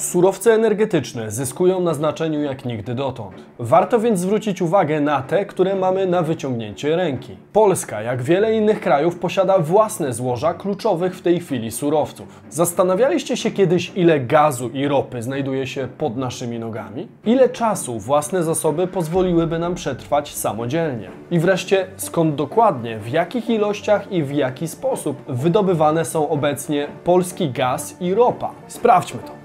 Surowce energetyczne zyskują na znaczeniu jak nigdy dotąd. Warto więc zwrócić uwagę na te, które mamy na wyciągnięcie ręki. Polska, jak wiele innych krajów, posiada własne złoża kluczowych w tej chwili surowców. Zastanawialiście się kiedyś, ile gazu i ropy znajduje się pod naszymi nogami? Ile czasu własne zasoby pozwoliłyby nam przetrwać samodzielnie? I wreszcie, skąd dokładnie, w jakich ilościach i w jaki sposób wydobywane są obecnie polski gaz i ropa? Sprawdźmy to.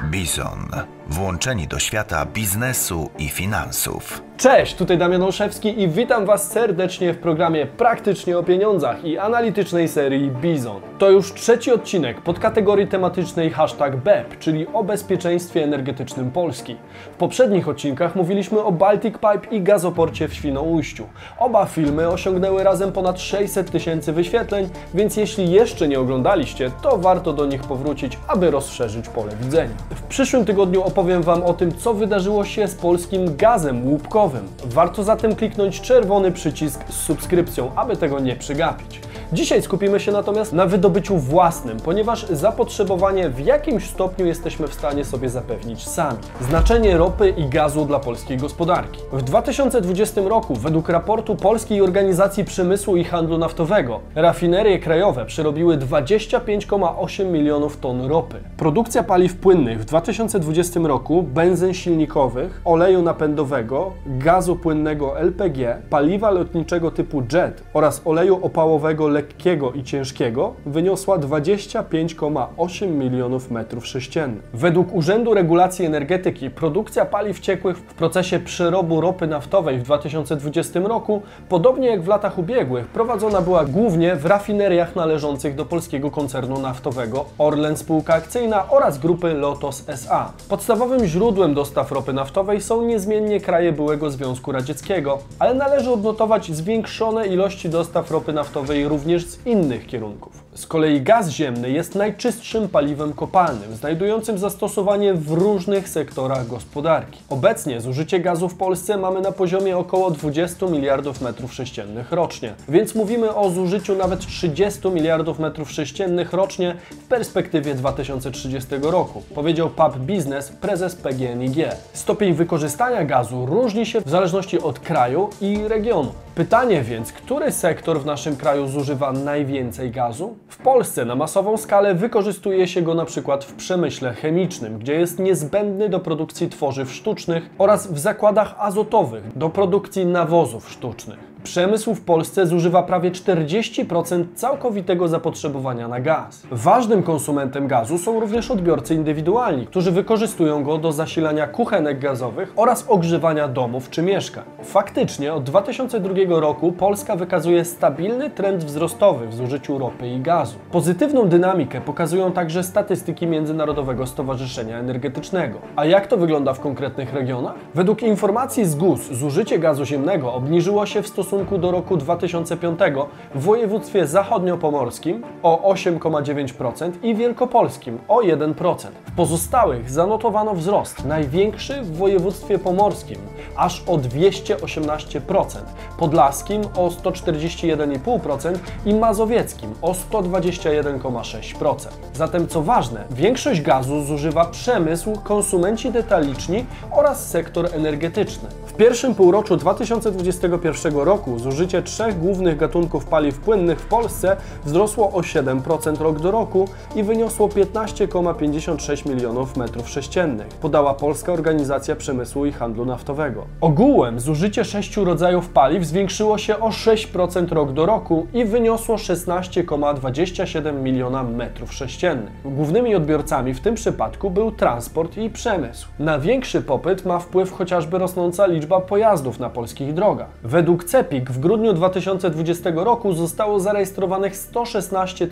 Bizon. Włączeni do świata biznesu i finansów. Cześć, tutaj Damian Olszewski i witam Was serdecznie w programie Praktycznie o Pieniądzach i analitycznej serii Bizon. To już trzeci odcinek pod kategorii tematycznej hashtag BEP, czyli o bezpieczeństwie energetycznym Polski. W poprzednich odcinkach mówiliśmy o Baltic Pipe i gazoporcie w Świnoujściu. Oba filmy osiągnęły razem ponad 600 tysięcy wyświetleń, więc jeśli jeszcze nie oglądaliście, to warto do nich powrócić, aby rozszerzyć pole widzenia. W przyszłym tygodniu opowiem Wam o tym, co wydarzyło się z polskim gazem łupkowym. Warto zatem kliknąć czerwony przycisk z subskrypcją, aby tego nie przegapić. Dzisiaj skupimy się natomiast na wydobyciu własnym, ponieważ zapotrzebowanie w jakimś stopniu jesteśmy w stanie sobie zapewnić sami. Znaczenie ropy i gazu dla polskiej gospodarki. W 2020 roku, według raportu Polskiej Organizacji Przemysłu i Handlu Naftowego, rafinerie krajowe przerobiły 25,8 milionów ton ropy. Produkcja paliw płynnych w 2020 roku, benzyn silnikowych, oleju napędowego, gazu płynnego LPG, paliwa lotniczego typu jet oraz oleju opałowego lekkiego i ciężkiego wyniosła 25,8 milionów metrów sześciennych. Według Urzędu Regulacji Energetyki produkcja paliw ciekłych w procesie przerobu ropy naftowej w 2020 roku, podobnie jak w latach ubiegłych, prowadzona była głównie w rafineriach należących do polskiego koncernu naftowego Orlen Spółka Akcyjna oraz grupy Lotos SA. Podstawowym źródłem dostaw ropy naftowej są niezmiennie kraje byłego Związku Radzieckiego, ale należy odnotować zwiększone ilości dostaw ropy naftowej również z innych kierunków. Z kolei gaz ziemny jest najczystszym paliwem kopalnym, znajdującym zastosowanie w różnych sektorach gospodarki. Obecnie zużycie gazu w Polsce mamy na poziomie około 20 miliardów metrów sześciennych rocznie, więc mówimy o zużyciu nawet 30 miliardów metrów sześciennych rocznie w perspektywie 2030 roku, powiedział Pub Business, prezes PGNiG. Stopień wykorzystania gazu różni się w zależności od kraju i regionu. Pytanie więc, który sektor w naszym kraju zużywa najwięcej gazu? W Polsce na masową skalę wykorzystuje się go na przykład w przemyśle chemicznym, gdzie jest niezbędny do produkcji tworzyw sztucznych oraz w zakładach azotowych do produkcji nawozów sztucznych. Przemysł w Polsce zużywa prawie 40% całkowitego zapotrzebowania na gaz. Ważnym konsumentem gazu są również odbiorcy indywidualni, którzy wykorzystują go do zasilania kuchenek gazowych oraz ogrzewania domów czy mieszkań. Faktycznie od 2002 roku Polska wykazuje stabilny trend wzrostowy w zużyciu ropy i gazu. Pozytywną dynamikę pokazują także statystyki Międzynarodowego Stowarzyszenia Energetycznego. A jak to wygląda w konkretnych regionach? Według informacji z GUS zużycie gazu ziemnego obniżyło się w stosunku stosunku do roku 2005 w województwie zachodniopomorskim o 8,9% i wielkopolskim o 1%. W pozostałych zanotowano wzrost, największy w województwie pomorskim aż o 218%, podlaskim o 141,5% i mazowieckim o 121,6%. Zatem co ważne, większość gazu zużywa przemysł, konsumenci detaliczni oraz sektor energetyczny. W pierwszym półroczu 2021 roku zużycie trzech głównych gatunków paliw płynnych w Polsce wzrosło o 7% rok do roku i wyniosło 15,56 milionów metrów sześciennych, podała Polska Organizacja Przemysłu i Handlu Naftowego. Ogółem zużycie sześciu rodzajów paliw zwiększyło się o 6% rok do roku i wyniosło 16,27 miliona metrów sześciennych. Głównymi odbiorcami w tym przypadku był transport i przemysł. Na większy popyt ma wpływ chociażby rosnąca liczba pojazdów na polskich drogach. Według W grudniu 2020 roku zostało zarejestrowanych 116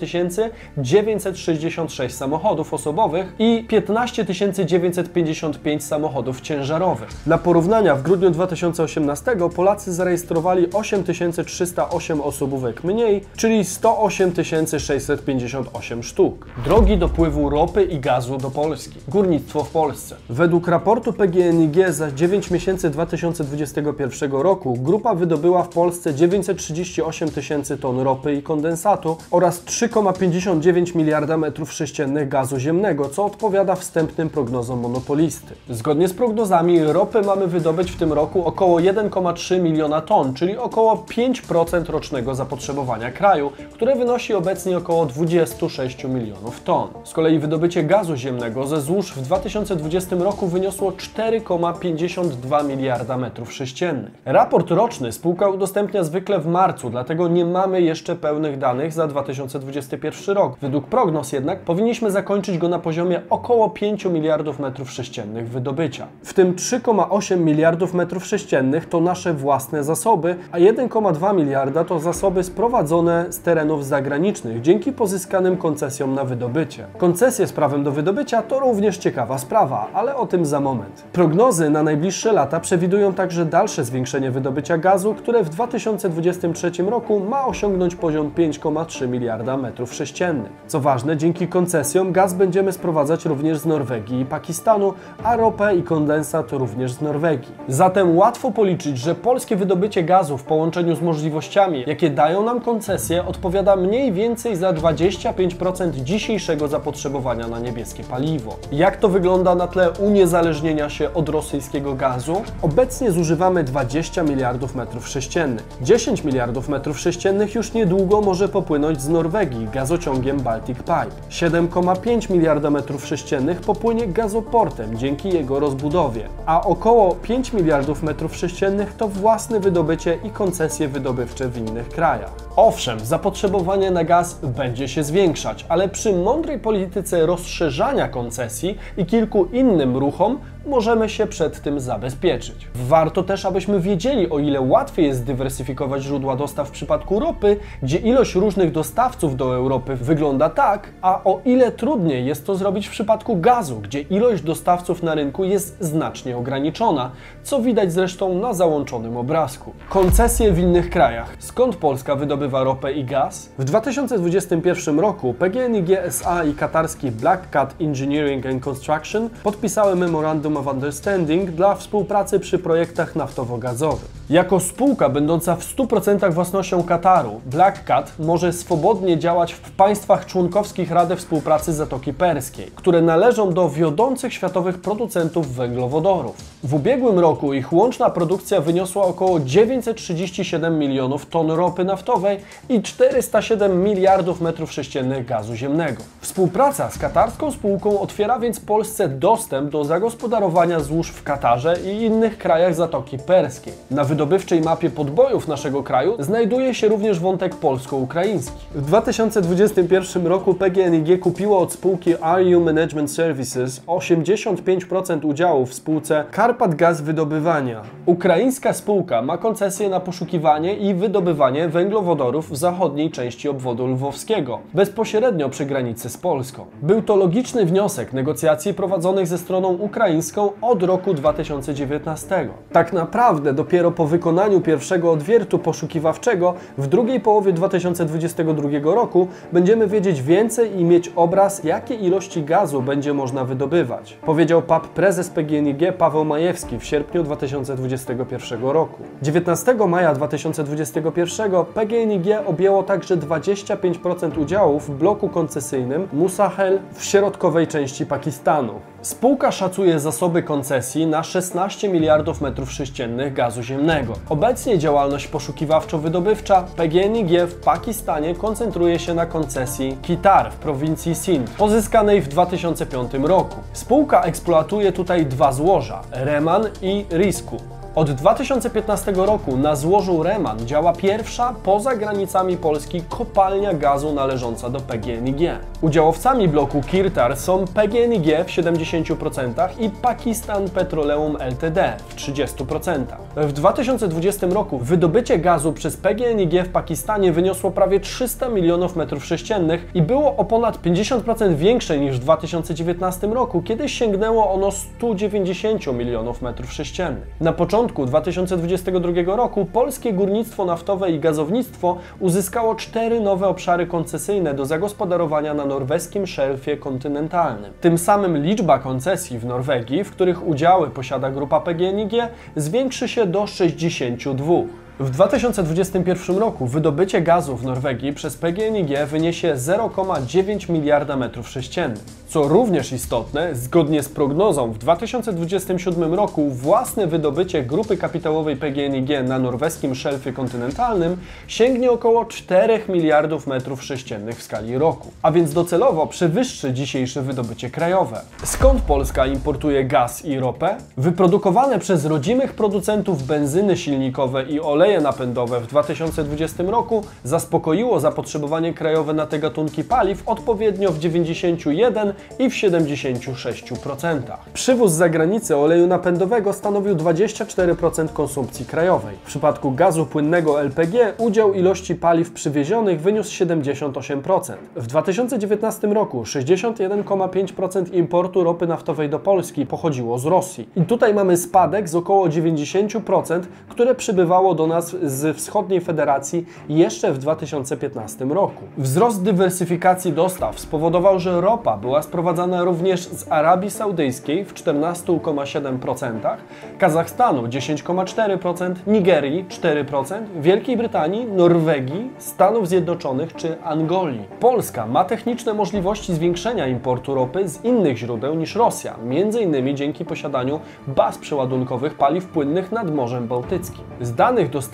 966 samochodów osobowych i 15 955 samochodów ciężarowych. Dla porównania w grudniu 2018 Polacy zarejestrowali 8308 osobówek mniej, czyli 108 658 sztuk. Drogi dopływu ropy i gazu do Polski. Górnictwo w Polsce. Według raportu PGNiG za 9 miesięcy 2021 roku grupa wydobyła w Polsce 938 tysięcy ton ropy i kondensatu oraz 3,59 miliarda metrów sześciennych gazu ziemnego, co odpowiada wstępnym prognozom monopolisty. Zgodnie z prognozami ropy mamy wydobyć w tym roku około 1,3 miliona ton, czyli około 5% rocznego zapotrzebowania kraju, które wynosi obecnie około 26 milionów ton. Z kolei wydobycie gazu ziemnego ze złóż w 2020 roku wyniosło 4,52 miliarda metrów sześciennych. Raport roczny spółka udostępnia zwykle w marcu, dlatego nie mamy jeszcze pełnych danych za 2021 rok. Według prognoz jednak powinniśmy zakończyć go na poziomie około 5 miliardów metrów sześciennych wydobycia. W tym 3,8 miliardów metrów sześciennych to nasze własne zasoby, a 1,2 miliarda to zasoby sprowadzone z terenów zagranicznych dzięki pozyskanym koncesjom na wydobycie. Koncesje z prawem do wydobycia to również ciekawa sprawa, ale o tym za moment. Prognozy na najbliższe lata przewidują także dalsze zwiększenie wydobycia gazu, które w 2023 roku ma osiągnąć poziom 5,3 miliarda metrów sześciennych. Co ważne, dzięki koncesjom gaz będziemy sprowadzać również z Norwegii i Pakistanu, a ropę i kondensat również z Norwegii. Zatem łatwo policzyć, że polskie wydobycie gazu w połączeniu z możliwościami, jakie dają nam koncesje, odpowiada mniej więcej za 25% dzisiejszego zapotrzebowania na niebieskie paliwo. Jak to wygląda na tle uniezależnienia się od rosyjskiego gazu? Obecnie zużywamy 20 miliardów metrów sześciennych. 10 miliardów metrów sześciennych już niedługo może popłynąć z Norwegii gazociągiem Baltic Pipe. 7,5 miliarda metrów sześciennych popłynie gazoportem dzięki jego rozbudowie, a około 5 miliardów metrów sześciennych to własne wydobycie i koncesje wydobywcze w innych krajach. Owszem, zapotrzebowanie na gaz będzie się zwiększać, ale przy mądrej polityce rozszerzania koncesji i kilku innym ruchom możemy się przed tym zabezpieczyć. Warto też, abyśmy wiedzieli, o ile łatwiej jest dywersyfikować źródła dostaw w przypadku ropy, gdzie ilość różnych dostawców do Europy wygląda tak, a o ile trudniej jest to zrobić w przypadku gazu, gdzie ilość dostawców na rynku jest znacznie ograniczona, co widać zresztą na załączonym obrazku. Koncesje w innych krajach. Skąd Polska wydobywa ropę i gaz? W 2021 roku PGNiG SA i katarski Black Cat Engineering and Construction podpisały memorandum of Understanding dla współpracy przy projektach naftowo-gazowych. Jako spółka będąca w 100% własnością Kataru, Black Cat może swobodnie działać w państwach członkowskich Rady Współpracy Zatoki Perskiej, które należą do wiodących światowych producentów węglowodorów. W ubiegłym roku ich łączna produkcja wyniosła około 937 milionów ton ropy naftowej i 407 miliardów metrów sześciennych gazu ziemnego. Współpraca z katarską spółką otwiera więc Polsce dostęp do zagospodarowania złóż w Katarze i innych krajach Zatoki Perskiej. Na wydobywczej mapie podbojów naszego kraju znajduje się również wątek polsko-ukraiński. W 2021 roku PGNiG kupiło od spółki RU Management Services 85% udziału w spółce Karpat Gaz Wydobywania. Ukraińska spółka ma koncesję na poszukiwanie i wydobywanie węglowodorów w zachodniej części obwodu lwowskiego, bezpośrednio przy granicy z Polską. Był to logiczny wniosek negocjacji prowadzonych ze stroną ukraińską od roku 2019. Tak naprawdę dopiero po wykonaniu pierwszego odwiertu poszukiwawczego w drugiej połowie 2022 roku będziemy wiedzieć więcej i mieć obraz, jakie ilości gazu będzie można wydobywać, powiedział PAP prezes PGNiG Paweł Majewski w sierpniu 2021 roku. 19 maja 2021 PGNiG objęło także 25% udziału w bloku koncesyjnym Musahel w środkowej części Pakistanu. Spółka szacuje zasoby koncesji na 16 miliardów metrów sześciennych gazu ziemnego. Obecnie działalność poszukiwawczo-wydobywcza PGNiG w Pakistanie koncentruje się na koncesji Kitar w prowincji Sindh, pozyskanej w 2005 roku. Spółka eksploatuje tutaj dwa złoża, Reman i Risku. Od 2015 roku na złożu Reman działa pierwsza poza granicami Polski kopalnia gazu należąca do PGNiG. Udziałowcami bloku Kirtar są PGNiG w 70% i Pakistan Petroleum Ltd w 30%. W 2020 roku wydobycie gazu przez PGNiG w Pakistanie wyniosło prawie 300 milionów metrów sześciennych i było o ponad 50% większe niż w 2019 roku, kiedy sięgnęło ono 190 milionów metrów sześciennych. Na początku początku 2022 roku polskie górnictwo naftowe i gazownictwo uzyskało cztery nowe obszary koncesyjne do zagospodarowania na norweskim szelfie kontynentalnym. Tym samym liczba koncesji w Norwegii, w których udziały posiada grupa PGNiG, zwiększy się do 62. W 2021 roku wydobycie gazu w Norwegii przez PGNiG wyniesie 0,9 miliarda metrów sześciennych. Co również istotne, zgodnie z prognozą w 2027 roku własne wydobycie grupy kapitałowej PGNiG na norweskim szelfie kontynentalnym sięgnie około 4 miliardów metrów sześciennych w skali roku, a więc docelowo przewyższy dzisiejsze wydobycie krajowe. Skąd Polska importuje gaz i ropę? Wyprodukowane przez rodzimych producentów benzyny silnikowe i oleje napędowe w 2020 roku zaspokoiło zapotrzebowanie krajowe na te gatunki paliw odpowiednio w 91 i w 76%. Przywóz z zagranicy oleju napędowego stanowił 24% konsumpcji krajowej. W przypadku gazu płynnego LPG udział ilości paliw przywiezionych wyniósł 78%. W 2019 roku 61,5% importu ropy naftowej do Polski pochodziło z Rosji. I tutaj mamy spadek z około 90%, które przybywało do nas z wschodniej federacji jeszcze w 2015 roku. Wzrost dywersyfikacji dostaw spowodował, że ropa była sprowadzana również z Arabii Saudyjskiej w 14,7%, Kazachstanu 10,4%, Nigerii 4%, Wielkiej Brytanii, Norwegii, Stanów Zjednoczonych czy Angolii. Polska ma techniczne możliwości zwiększenia importu ropy z innych źródeł niż Rosja, m.in. dzięki posiadaniu baz przeładunkowych paliw płynnych nad Morzem Bałtyckim. Z danych dostępnych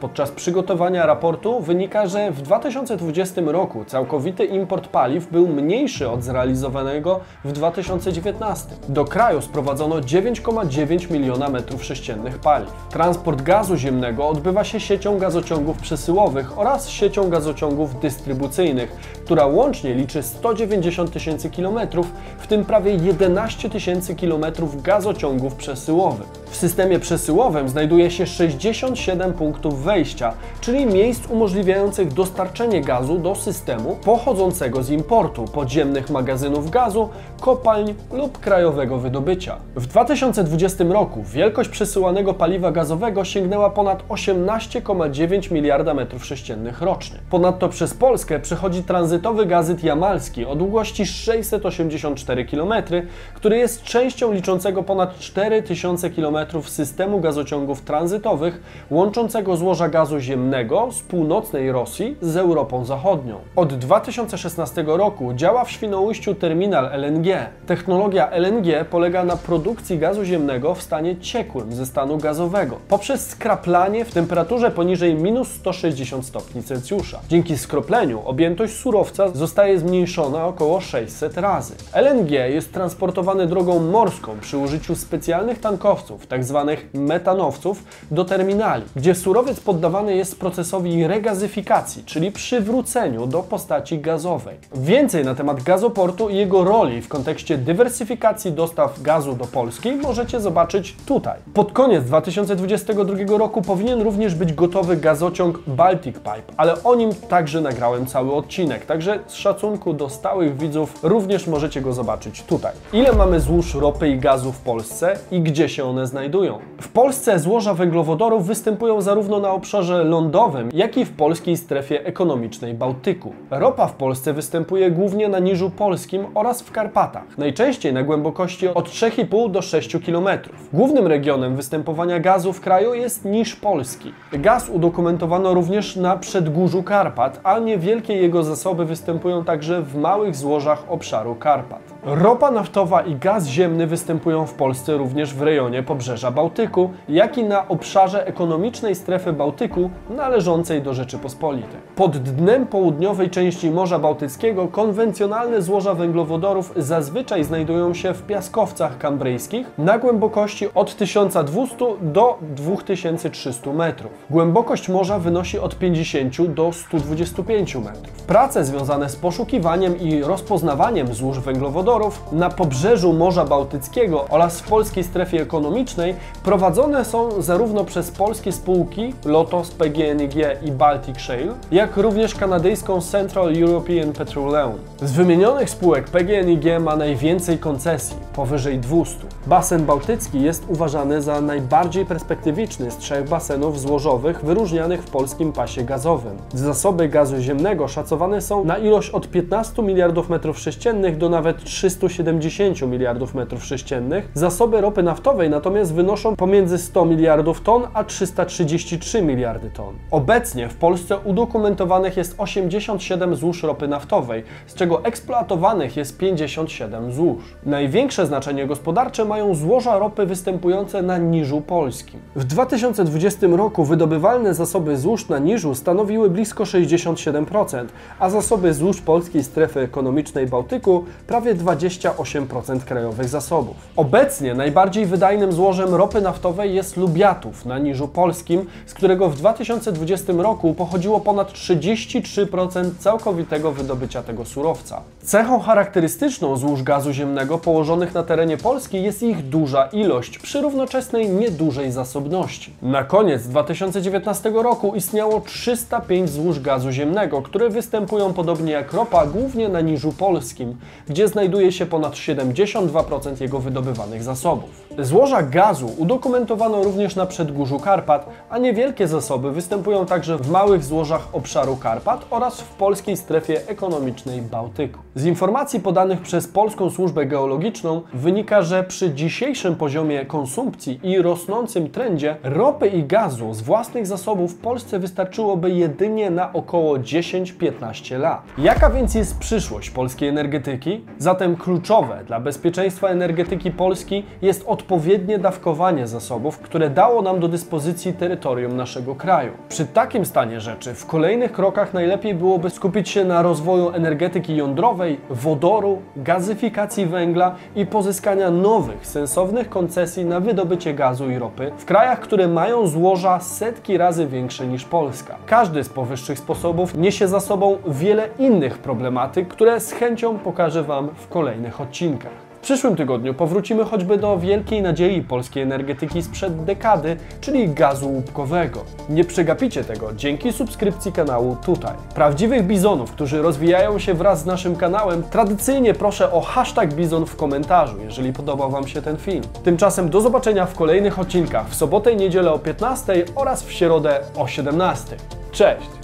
podczas przygotowania raportu wynika, że w 2020 roku całkowity import paliw był mniejszy od zrealizowanego w 2019. Do kraju sprowadzono 9,9 miliona metrów sześciennych paliw. Transport gazu ziemnego odbywa się siecią gazociągów przesyłowych oraz siecią gazociągów dystrybucyjnych, która łącznie liczy 190 tysięcy kilometrów, w tym prawie 11 tysięcy kilometrów gazociągów przesyłowych. W systemie przesyłowym znajduje się 67 punktów wejścia, czyli miejsc umożliwiających dostarczenie gazu do systemu pochodzącego z importu, podziemnych magazynów gazu, kopalń lub krajowego wydobycia. W 2020 roku wielkość przesyłanego paliwa gazowego sięgnęła ponad 18,9 miliarda metrów sześciennych rocznie. Ponadto przez Polskę przechodzi tranzytowy gazet jamalski o długości 684 km, który jest częścią liczącego ponad 4000 km systemu gazociągów tranzytowych łączącego złoża gazu ziemnego z północnej Rosji z Europą Zachodnią. Od 2016 roku działa w Świnoujściu terminal LNG. Technologia LNG polega na produkcji gazu ziemnego w stanie ciekłym ze stanu gazowego poprzez skraplanie w temperaturze poniżej minus 160 stopni Celsjusza. Dzięki skropleniu objętość surowca zostaje zmniejszona około 600 razy. LNG jest transportowany drogą morską przy użyciu specjalnych tankowców, tzw. metanowców, do terminali, gdzie surowiec poddawany jest procesowi regazyfikacji, czyli przywróceniu do postaci gazowej. Więcej na temat gazoportu i jego roli w kontekście dywersyfikacji dostaw gazu do Polski możecie zobaczyć tutaj. Pod koniec 2022 roku powinien również być gotowy gazociąg Baltic Pipe, ale o nim także nagrałem cały odcinek, także z szacunku do stałych widzów również możecie go zobaczyć tutaj. Ile mamy złóż ropy i gazu w Polsce i gdzie się one znajdują? W Polsce złoża węglowodorów występują zarówno na obszarze lądowym, jak i w polskiej strefie ekonomicznej Bałtyku. Ropa w Polsce występuje głównie na Niżu Polskim oraz w Karpatach, najczęściej na głębokości od 3,5 do 6 km. Głównym regionem występowania gazu w kraju jest Niż Polski. Gaz udokumentowano również na przedgórzu Karpat, a niewielkie jego zasoby występują także w małych złożach obszaru Karpat. Ropa naftowa i gaz ziemny występują w Polsce również w rejonie pobrzeża Bałtyku, jak i na obszarze ekonomicznej strefy Bałtyku należącej do Rzeczypospolitej. Pod dnem południowej części Morza Bałtyckiego konwencjonalne złoża węglowodorów zazwyczaj znajdują się w piaskowcach kambryjskich na głębokości od 1200 do 2300 metrów. Głębokość morza wynosi od 50 do 125 metrów. Prace związane z poszukiwaniem i rozpoznawaniem złóż węglowodorów na pobrzeżu Morza Bałtyckiego oraz w polskiej strefie ekonomicznej prowadzone są zarówno przez polskie spółki Lotos, PGNiG i Baltic Shale, jak również kanadyjską Central European Petroleum. Z wymienionych spółek PGNiG ma najwięcej koncesji, powyżej 200. Basen bałtycki jest uważany za najbardziej perspektywiczny z trzech basenów złożowych wyróżnianych w polskim pasie gazowym. Zasoby gazu ziemnego szacowane są na ilość od 15 miliardów metrów sześciennych do nawet 3 370 miliardów metrów sześciennych. Zasoby ropy naftowej natomiast wynoszą pomiędzy 100 miliardów ton a 333 miliardy ton. Obecnie w Polsce udokumentowanych jest 87 złóż ropy naftowej, z czego eksploatowanych jest 57 złóż. Największe znaczenie gospodarcze mają złoża ropy występujące na Niżu Polskim. W 2020 roku wydobywalne zasoby złóż na Niżu stanowiły blisko 67%, a zasoby złóż polskiej strefy ekonomicznej Bałtyku prawie 28% krajowych zasobów. Obecnie najbardziej wydajnym złożem ropy naftowej jest Lubiatów na Niżu Polskim, z którego w 2020 roku pochodziło ponad 33% całkowitego wydobycia tego surowca. Cechą charakterystyczną złóż gazu ziemnego położonych na terenie Polski jest ich duża ilość przy równoczesnej niedużej zasobności. Na koniec 2019 roku istniało 305 złóż gazu ziemnego, które występują podobnie jak ropa głównie na Niżu Polskim, gdzie znajduje się ponad 72% jego wydobywanych zasobów. Złoża gazu udokumentowano również na przedgórzu Karpat, a niewielkie zasoby występują także w małych złożach obszaru Karpat oraz w polskiej strefie ekonomicznej Bałtyku. Z informacji podanych przez Polską Służbę Geologiczną wynika, że przy dzisiejszym poziomie konsumpcji i rosnącym trendzie ropy i gazu z własnych zasobów w Polsce wystarczyłoby jedynie na około 10-15 lat. Jaka więc jest przyszłość polskiej energetyki? Zatem kluczowe dla bezpieczeństwa energetyki Polski jest odpowiednie dawkowanie zasobów, które dało nam do dyspozycji terytorium naszego kraju. Przy takim stanie rzeczy w kolejnych krokach najlepiej byłoby skupić się na rozwoju energetyki jądrowej, wodoru, gazyfikacji węgla i pozyskania nowych, sensownych koncesji na wydobycie gazu i ropy w krajach, które mają złoża setki razy większe niż Polska. Każdy z powyższych sposobów niesie za sobą wiele innych problematyk, które z chęcią pokażę Wam w kolejnych odcinkach. W przyszłym tygodniu powrócimy choćby do wielkiej nadziei polskiej energetyki sprzed dekady, czyli gazu łupkowego. Nie przegapicie tego dzięki subskrypcji kanału tutaj. Prawdziwych bizonów, którzy rozwijają się wraz z naszym kanałem, tradycyjnie proszę o hashtag bizon w komentarzu, jeżeli podobał Wam się ten film. Tymczasem do zobaczenia w kolejnych odcinkach w sobotę i niedzielę o 15 oraz w środę o 17. Cześć!